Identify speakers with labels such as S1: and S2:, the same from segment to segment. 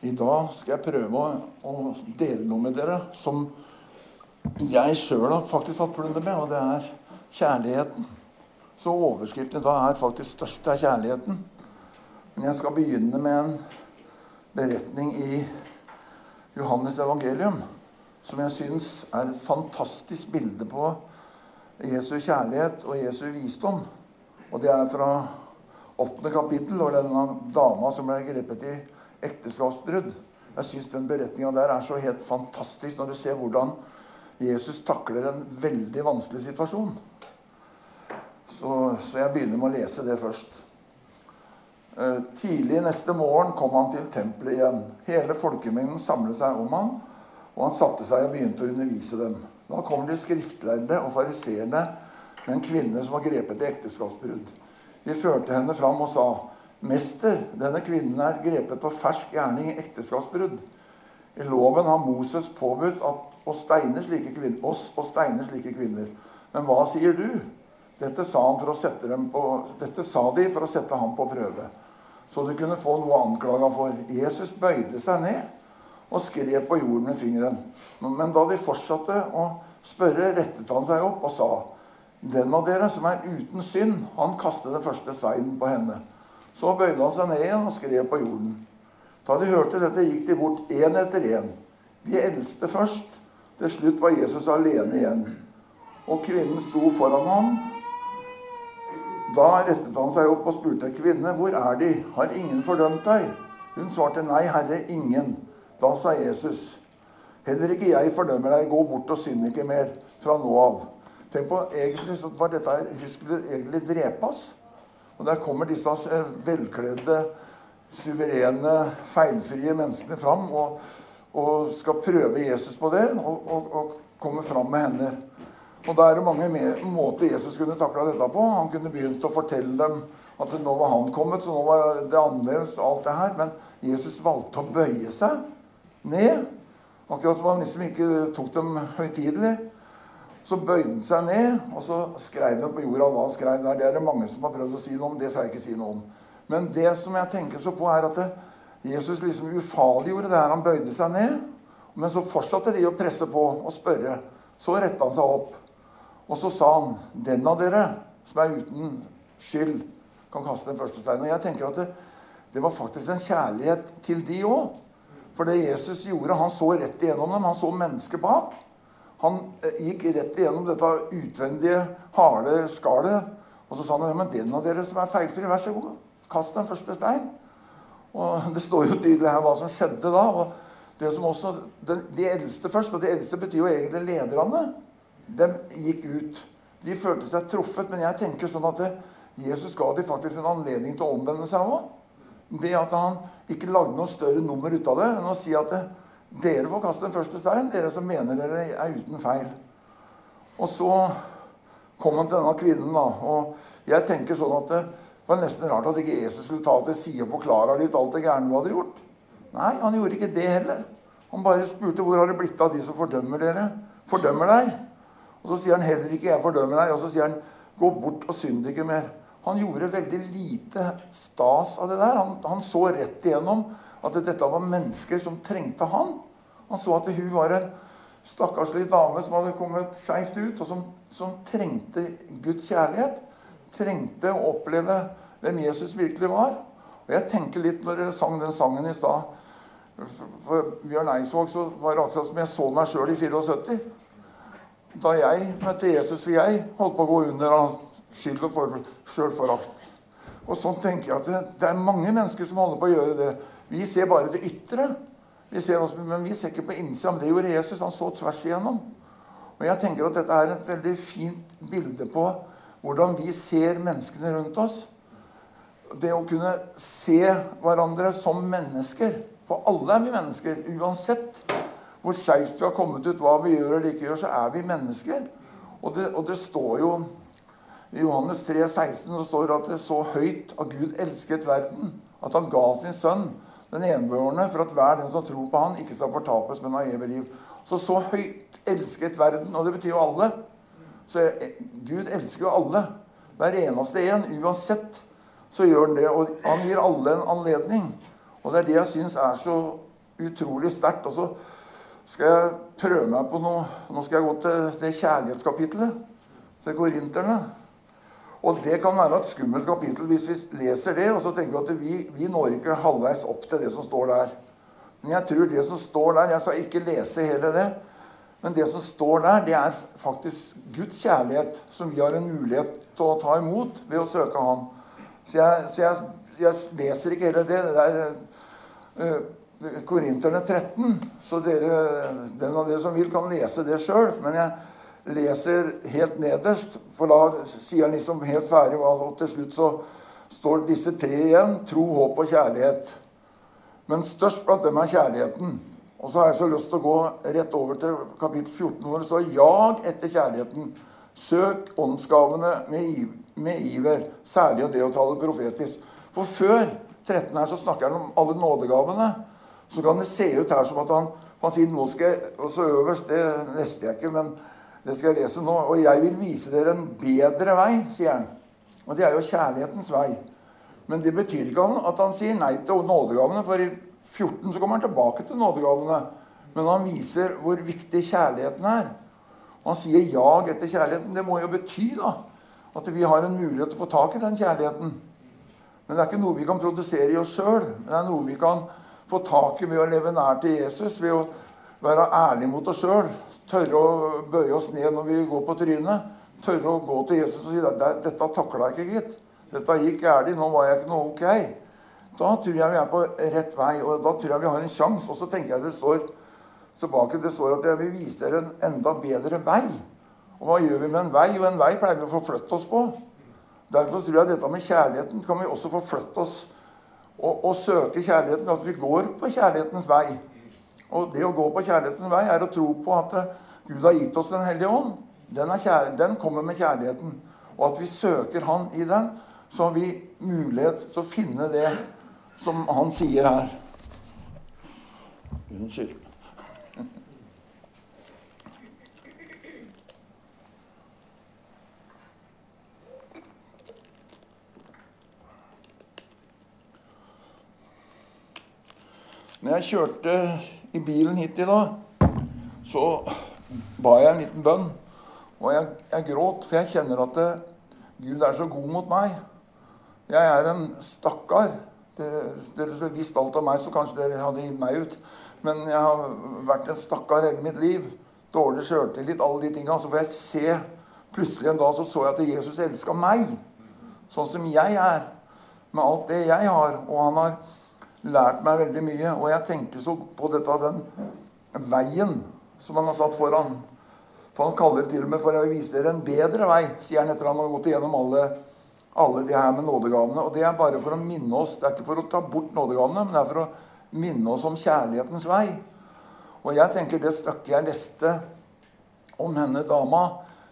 S1: I dag skal jeg prøve å, dele noe med dere som jeg sjøl har faktisk hatt problemer med, og det er kjærligheten. Så overskriften da er faktisk 'største er kjærligheten'. Men jeg skal begynne med en beretning i Johannes evangelium som jeg syns er et fantastisk bilde på Jesu kjærlighet og Jesu visdom. Og det er fra åttende kapittel, og det er denne dama som ble grepet i ekteskapsbrudd. Jeg syns den beretninga der er så helt fantastisk når du ser hvordan Jesus takler en veldig vanskelig situasjon. Så, så jeg begynner med å lese det først. Eh, tidlig neste morgen kom han til tempelet igjen. Hele folkemengden samlet seg om ham, og han satte seg og begynte å undervise dem. Da kom de skriftlærde og fariseerne med en kvinne som var grepet i ekteskapsbrudd. De førte henne fram og sa, 'Mester, denne kvinnen er grepet på fersk gjerning i ekteskapsbrudd.' I loven har Moses påbudt å steine slike kvinner, oss å steine slike kvinner. Men hva sier du? Dette sa, på, dette sa, de for å sette ham på prøve, så de kunne få noe ham for. Jesus bøyde seg ned og skrev på jorden med fingeren. Men da de fortsatte å spørre, rettet han seg opp og sa, 'Den av dere som er uten synd, han kastet den første steinen på henne.' Så bøyde han seg ned igjen og skrev på jorden. Da de hørte dette, gikk de bort én etter én. De eldste først. Til slutt var Jesus alene igjen. Og kvinnen sto foran ham. Da rettet han seg opp og spurte, 'Kvinne, hvor er de? Har ingen fordømt deg?' Hun svarte, 'Nei, Herre, ingen.' Da sa Jesus, 'Heller ikke jeg fordømmer deg. Gå bort og synd ikke mer fra nå av.' Tenk på, egentlig så var dette Hun skulle egentlig drepes. Og der kommer disse eh, velkledde, suverene, feilfrie menneskene fram og, og skal prøve Jesus på det, og, og, og komme fram med henne. Og da er det mange måter Jesus kunne takla dette på. Han kunne begynt å fortelle dem at nå var han kommet, så nå var det annerledes. alt det her. Men Jesus valgte å bøye seg ned. Akkurat som han liksom ikke tok dem høytidelig. Så bøyde han seg ned, og så skrev han på jorda hva han skrev der. Det er det mange som har prøvd å si noe om. Det skal jeg ikke si noe om. Men det som jeg tenker så på, er at Jesus liksom ufarliggjorde det her. Han bøyde seg ned. Men så fortsatte de å presse på og spørre. Så retta han seg opp. Og så sa han, 'Den av dere som er uten skyld, kan kaste den første steinen.' Og jeg tenker at det, det var faktisk en kjærlighet til de òg. For det Jesus gjorde, han så rett igjennom dem. Han så mennesket bak. Han eh, gikk rett igjennom dette utvendige, harde skallet. Og så sa han men den av dere som er feilfri, vær så god, kast den første stein. Og Det står jo tydelig her hva som skjedde da. og det som også, de, de eldste først, og de eldste betyr jo egentlig lederne, de gikk ut. De følte seg truffet, men jeg tenker sånn at det, Jesus ga de faktisk en anledning til å omvende seg òg. Ved at han ikke lagde noe større nummer ut av det enn å si at det, dere får kaste den første stein, dere som mener dere er uten feil. Og så kom han til denne kvinnen, da. Og jeg tenker sånn at det var nesten rart at ikke Jesus skulle ta til side og forklare litt alt det gærne du hadde gjort. Nei, han gjorde ikke det heller. Han bare spurte hvor har det blitt av de som fordømmer dere? Fordømmer deg? Og så sier han heller ikke 'jeg fordømmer deg'. Og så sier han 'gå bort og synd ikke mer'. Han gjorde veldig lite stas av det der. Han, han så rett igjennom at dette var mennesker som trengte han. Han så at hun var en stakkarslig dame som hadde kommet skeivt ut, og som, som, trengte Guds kjærlighet. Trengte å oppleve hvem Jesus virkelig var. Og jeg tenker litt når dere sang den sangen i stad For Bjørn Eidsvåg så var det akkurat som jeg så meg sjøl i 74. Da jeg møtte Jesus, for jeg holdt på å gå under av skyld og sjølforakt. Og sånn tenker jeg at det, det er mange mennesker som holder på å gjøre det. Vi ser bare det ytre. Vi ser oss, men vi ser ikke på innsida. Men det gjorde Jesus. Han så tvers igjennom. Og jeg tenker at dette er et veldig fint bilde på hvordan vi ser menneskene rundt oss. Det å kunne se hverandre som mennesker. For alle er vi mennesker. Uansett hvor skeivt vi har kommet ut, hva vi gjør eller ikke gjør, så er vi mennesker. Og det, og det står jo i Johannes 3, 16 det står at det så høyt at Gud elsket verden, at han ga sin sønn den enbørende, for at hver den som tror på Han, ikke skal fortapes, men ha evig liv. Så så høyt elsket verden, og det betyr jo alle. Så Gud elsker jo alle. Hver eneste en. Uansett så gjør han det. Og han gir alle en anledning. Og det er det jeg syns er så utrolig sterkt. Og så skal jeg prøve meg på noe Nå skal jeg gå til det kjærlighetskapitlet. Til korinterne. Og det kan være et skummelt kapittel hvis vi leser det, og så tenker vi at vi, vi når ikke halvveis opp til det som står der. Men jeg tror det som står der Jeg skal ikke lese hele det. Men det som står der, det er faktisk Guds kjærlighet, som vi har en mulighet til å ta imot ved å søke Ham. Så jeg, så jeg, jeg leser ikke hele det. Det er uh, Korinterne 13. Så dere, den av dere som vil, kan lese det sjøl. Men jeg leser helt nederst, for da sier han liksom helt ferdig. Og til slutt så står disse tre igjen. Tro, håp og kjærlighet. Men størst blant dem er kjærligheten. Og så har jeg så lyst til å gå rett over til kapittel 14, hvor det står 'Jag etter kjærligheten'. Søk åndsgavene med, med iver, særlig det å tale profetisk. For før 13 her så snakker han om alle nådegavene. Så kan det se ut her som at han, han sier nå skal jeg, Og så øverst, det neste jeg ikke, men det skal jeg lese nå. Og jeg vil vise dere en bedre vei, sier han. Og det er jo kjærlighetens vei. Men det betyr ikke at han sier nei til nådegavene. For i 14 så kommer han tilbake til nådegavene. Men han viser hvor viktig kjærligheten er. Han sier 'jag etter kjærligheten'. Det må jo bety da, at vi har en mulighet til å få tak i den kjærligheten. Men det er ikke noe vi kan produsere i oss sjøl. Det er noe vi kan få tak i ved å leve nær til Jesus, ved å være ærlig mot oss sjøl. Tørre å bøye oss ned når vi går på trynet. Tørre å gå til Jesus og si at 'Dette takla jeg ikke, gitt'. Dette gikk galt. Nå var jeg ikke noe ok. Da tror jeg vi er på rett vei, og da tror jeg vi har en sjanse. Og så tenker jeg det står tilbake, det står at jeg vil vise dere en enda bedre vei. Og hva gjør vi med en vei? Jo, en vei pleier vi å forflytte oss på. Derfor tror jeg dette med kjærligheten kan vi også forflytte oss og, og søke kjærligheten. At vi går på kjærlighetens vei. Og det å gå på kjærlighetens vei er å tro på at Gud har gitt oss Den hellige ånd. Den, kjær, den kommer med kjærligheten. Og at vi søker Han i den så har vi mulighet til å finne det som han sier her. Unnskyld. Når jeg kjørte i bilen hit i dag, så ba jeg en liten bønn. Og jeg, jeg gråt, for jeg kjenner at det, Gud er så god mot meg. Jeg er en stakkar. Dere skulle visst alt om meg, så kanskje dere hadde gitt meg ut. Men jeg har vært en stakkar hele mitt liv. Dårlig sjøltillit, alle de tinga. Så får jeg se Plutselig en dag så, så jeg at Jesus elska meg sånn som jeg er. Med alt det jeg har. Og han har lært meg veldig mye. Og jeg tenker så på dette den veien som han har satt foran. For han kaller det til og med for å vise dere en bedre vei, sier han etter han har gått igjennom alle alle de her med nådegavene. Og det er bare for å minne oss. Det er ikke for å ta bort nådegavene, men det er for å minne oss om kjærlighetens vei. Og jeg tenker det stykket jeg leste om henne dama,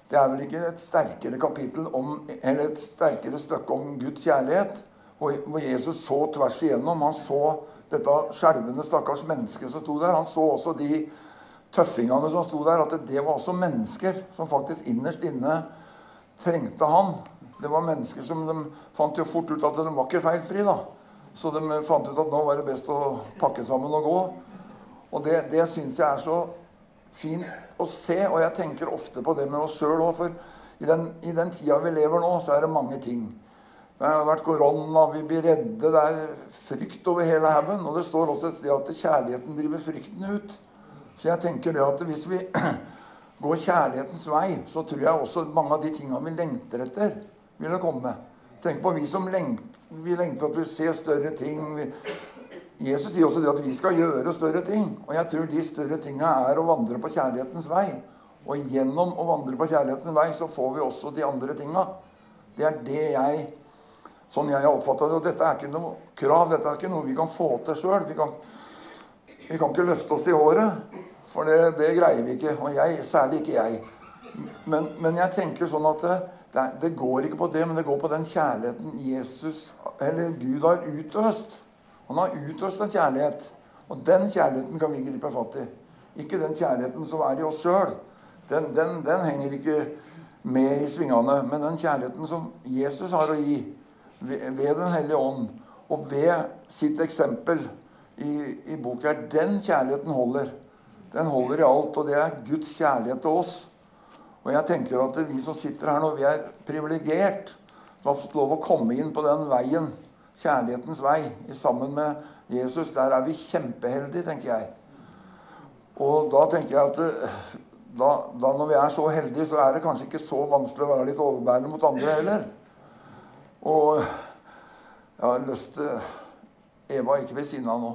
S1: det er vel ikke et sterkere kapittel om, eller et sterkere stykke om Guds kjærlighet. Hvor Jesus så tvers igjennom. Han så dette skjelvende, stakkars mennesket som sto der. Han så også de tøffingene som sto der, at det var også mennesker som faktisk innerst inne trengte han. Det var mennesker som de fant jo fort ut at de var ikke feilfri. da. Så de fant ut at nå var det best å pakke sammen og gå. Og det, det syns jeg er så fint å se. Og jeg tenker ofte på det med oss sjøl òg. For i den, i den tida vi lever nå, så er det mange ting. Det har vært korona, vi blir redde, det er frykt over hele haugen. Og det står også et sted at kjærligheten driver frykten ut. Så jeg tenker det at hvis vi går kjærlighetens vei, så tror jeg også mange av de tinga vi lengter etter, vil komme. Tenk på vi som lengter, vi lengter at vi ser større ting. Jesus sier også det at vi skal gjøre større ting. Og jeg tror de større tinga er å vandre på kjærlighetens vei. Og gjennom å vandre på kjærlighetens vei så får vi også de andre tinga. Det er det jeg Sånn jeg har oppfatta det. Og dette er ikke noe krav. Dette er ikke noe vi kan få til sjøl. Vi, vi, kan ikke løfte oss i håret. For det, det greier vi ikke. Og jeg, særlig ikke jeg. Men, men jeg tenker sånn at det, det, går ikke på det, men det går på den kjærligheten Jesus, eller Gud har utøst. Han har utøst en kjærlighet. Og den kjærligheten kan vi gripe fatt i. Ikke den kjærligheten som er i oss sjøl. Den, den, den, henger ikke med i svingene. Men den kjærligheten som Jesus har å gi ved, Den hellige ånd, og ved sitt eksempel i, i boka her, den kjærligheten holder. Den holder i alt, og det er Guds kjærlighet til oss. Og jeg tenker at vi som sitter her nå, vi er privilegert som har fått lov å komme inn på den veien, kjærlighetens vei, sammen med Jesus. Der er vi kjempeheldige, tenker jeg. Og da tenker jeg at eh, da, da, når vi er så heldige, så er det kanskje ikke så vanskelig å være litt overbærende mot andre heller. Og jeg har lyst til Eva er ikke ved siden av nå.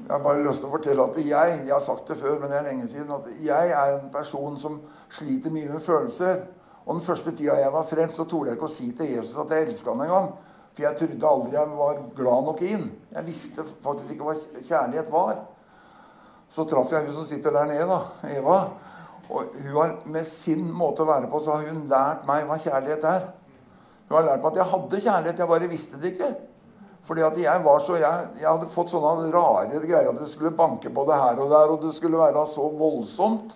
S1: Jeg har bare lyst til å fortelle at jeg jeg har sagt det før, men det er lenge siden, at jeg er en person som sliter mye med følelser. Og den første tida jeg var frelst, så torde jeg ikke å si til Jesus at jeg elska han engang. For jeg trodde aldri jeg var glad nok inn. Jeg visste faktisk ikke hva kjærlighet var. Så traff jeg hun som sitter der nede, da, Eva. Og hun har med sin måte å være på, så har hun lært meg hva kjærlighet er. Hun har lært meg at jeg hadde kjærlighet, jeg bare visste det ikke. Fordi at jeg var så, jeg, jeg, hadde fått sånne rare greier at det skulle banke på det her og der, og det skulle være så voldsomt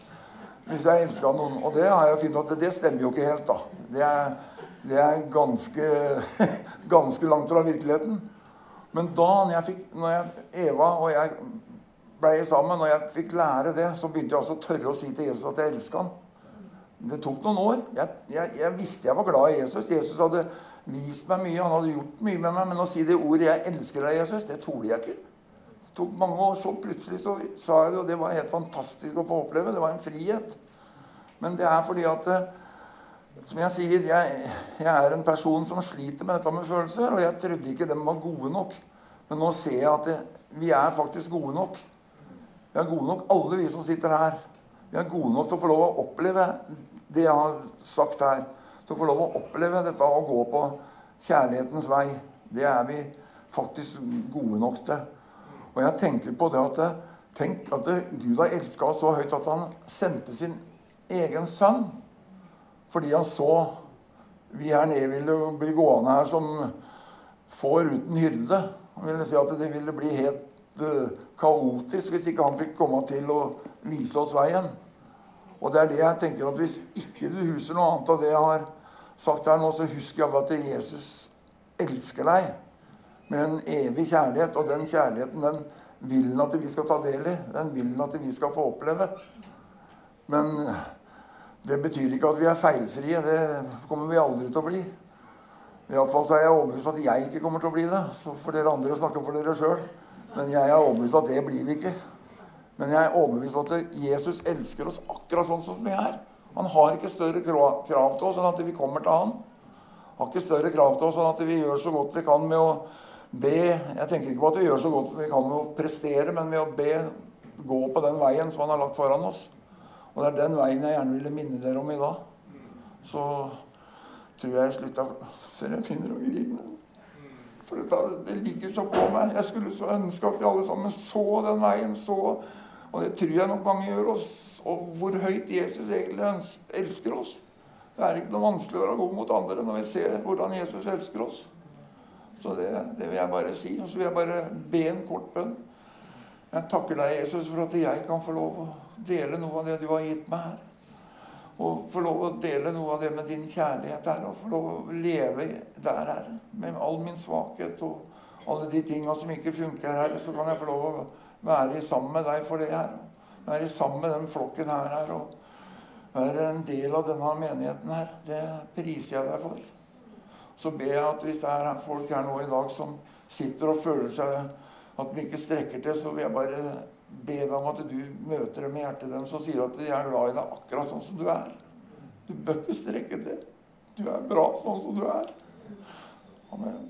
S1: hvis jeg elska noen. Og det har jeg funnet at det stemmer jo ikke helt, da. Det er, det er ganske, ganske langt fra virkeligheten. Men da når, jeg fikk, når jeg, Eva og jeg ble sammen, og jeg fikk lære det, så begynte jeg også å tørre å si til Jesus at jeg elska han. Det tok noen år. Jeg, jeg, jeg, visste jeg var glad i Jesus. Jesus hadde vist meg mye. Han hadde gjort mye med meg. Men å si det ordet 'Jeg elsker deg, Jesus', det torde jeg ikke. Det tok mange år. Så plutselig så sa jeg det, og det var helt fantastisk å få oppleve. Det var en frihet. Men det er fordi at eh, Som jeg sier, jeg, jeg er en person som sliter med dette med følelser. Og jeg trodde ikke dem var gode nok. Men nå ser jeg at det, vi er faktisk gode nok. Vi er gode nok, alle vi som sitter her. Vi er gode nok til å få lov å oppleve det jeg har sagt her. så å få lov å oppleve dette å gå på kjærlighetens vei. Det er vi faktisk gode nok til. Og jeg tenker på det at Tenk at Gud har elska oss så høyt at han sendte sin egen sønn. Fordi han så vi her nede ville bli gående her som får uten hyrde. Han ville si at det ville bli helt uh, kaotisk hvis ikke han fikk komme til å vise oss veien. Og det er det jeg tenker at Hvis ikke du husker noe annet av det jeg har sagt her nå, så husk jeg at Jesus elsker deg med en evig kjærlighet. Og den kjærligheten den vil han at vi skal ta del i. Den vil han at vi skal få oppleve. Men det betyr ikke at vi er feilfrie. Det kommer vi aldri til å bli. Iallfall er jeg overbevist om at jeg ikke kommer til å bli det. Så får dere andre snakke for dere sjøl. Men jeg er overbevist om at det blir vi ikke. Men jeg er overbevist om at Jesus elsker oss akkurat sånn som vi er. Han har ikke større krav til oss enn at vi kommer til han. Han har ikke større krav til oss enn at vi gjør så godt vi kan med å be. Jeg tenker ikke på at vi gjør så godt vi kan med å prestere, men med å be gå på den veien som han har lagt foran oss. Og det er den veien jeg gjerne ville minne dere om i dag. Så tror jeg jeg slutta før jeg finner å grine. For det, det ligger så på meg. Jeg skulle så ønske at vi alle sammen så den veien. så og det tror jeg nok mange gjør oss. Og hvor høyt Jesus egentlig elsker oss. Det er ikke noe vanskelig å være god mot andre når vi ser hvordan Jesus elsker oss. Så det, det vil jeg bare si. Og så vil jeg bare be en kort bønn. Jeg takker deg, Jesus, for at jeg kan få lov å dele noe av det du har gitt meg her. Og få lov å dele noe av det med din kjærlighet her. Og få lov å leve der, her. Med all min svakhet og alle de tinga som ikke funker her. Så kan jeg få lov å være sammen med deg for det her. Være sammen med den flokken her, her og være en del av denne menigheten her. Det priser jeg deg for. Så ber jeg at hvis det er folk her nå i dag som sitter og føler seg at de ikke strekker til, så vil jeg bare be deg om at du møter dem i hjertet deres og sier at de er glad i deg akkurat sånn som du er. Du bør ikke strekke til. Du er bra sånn som du er. Amen.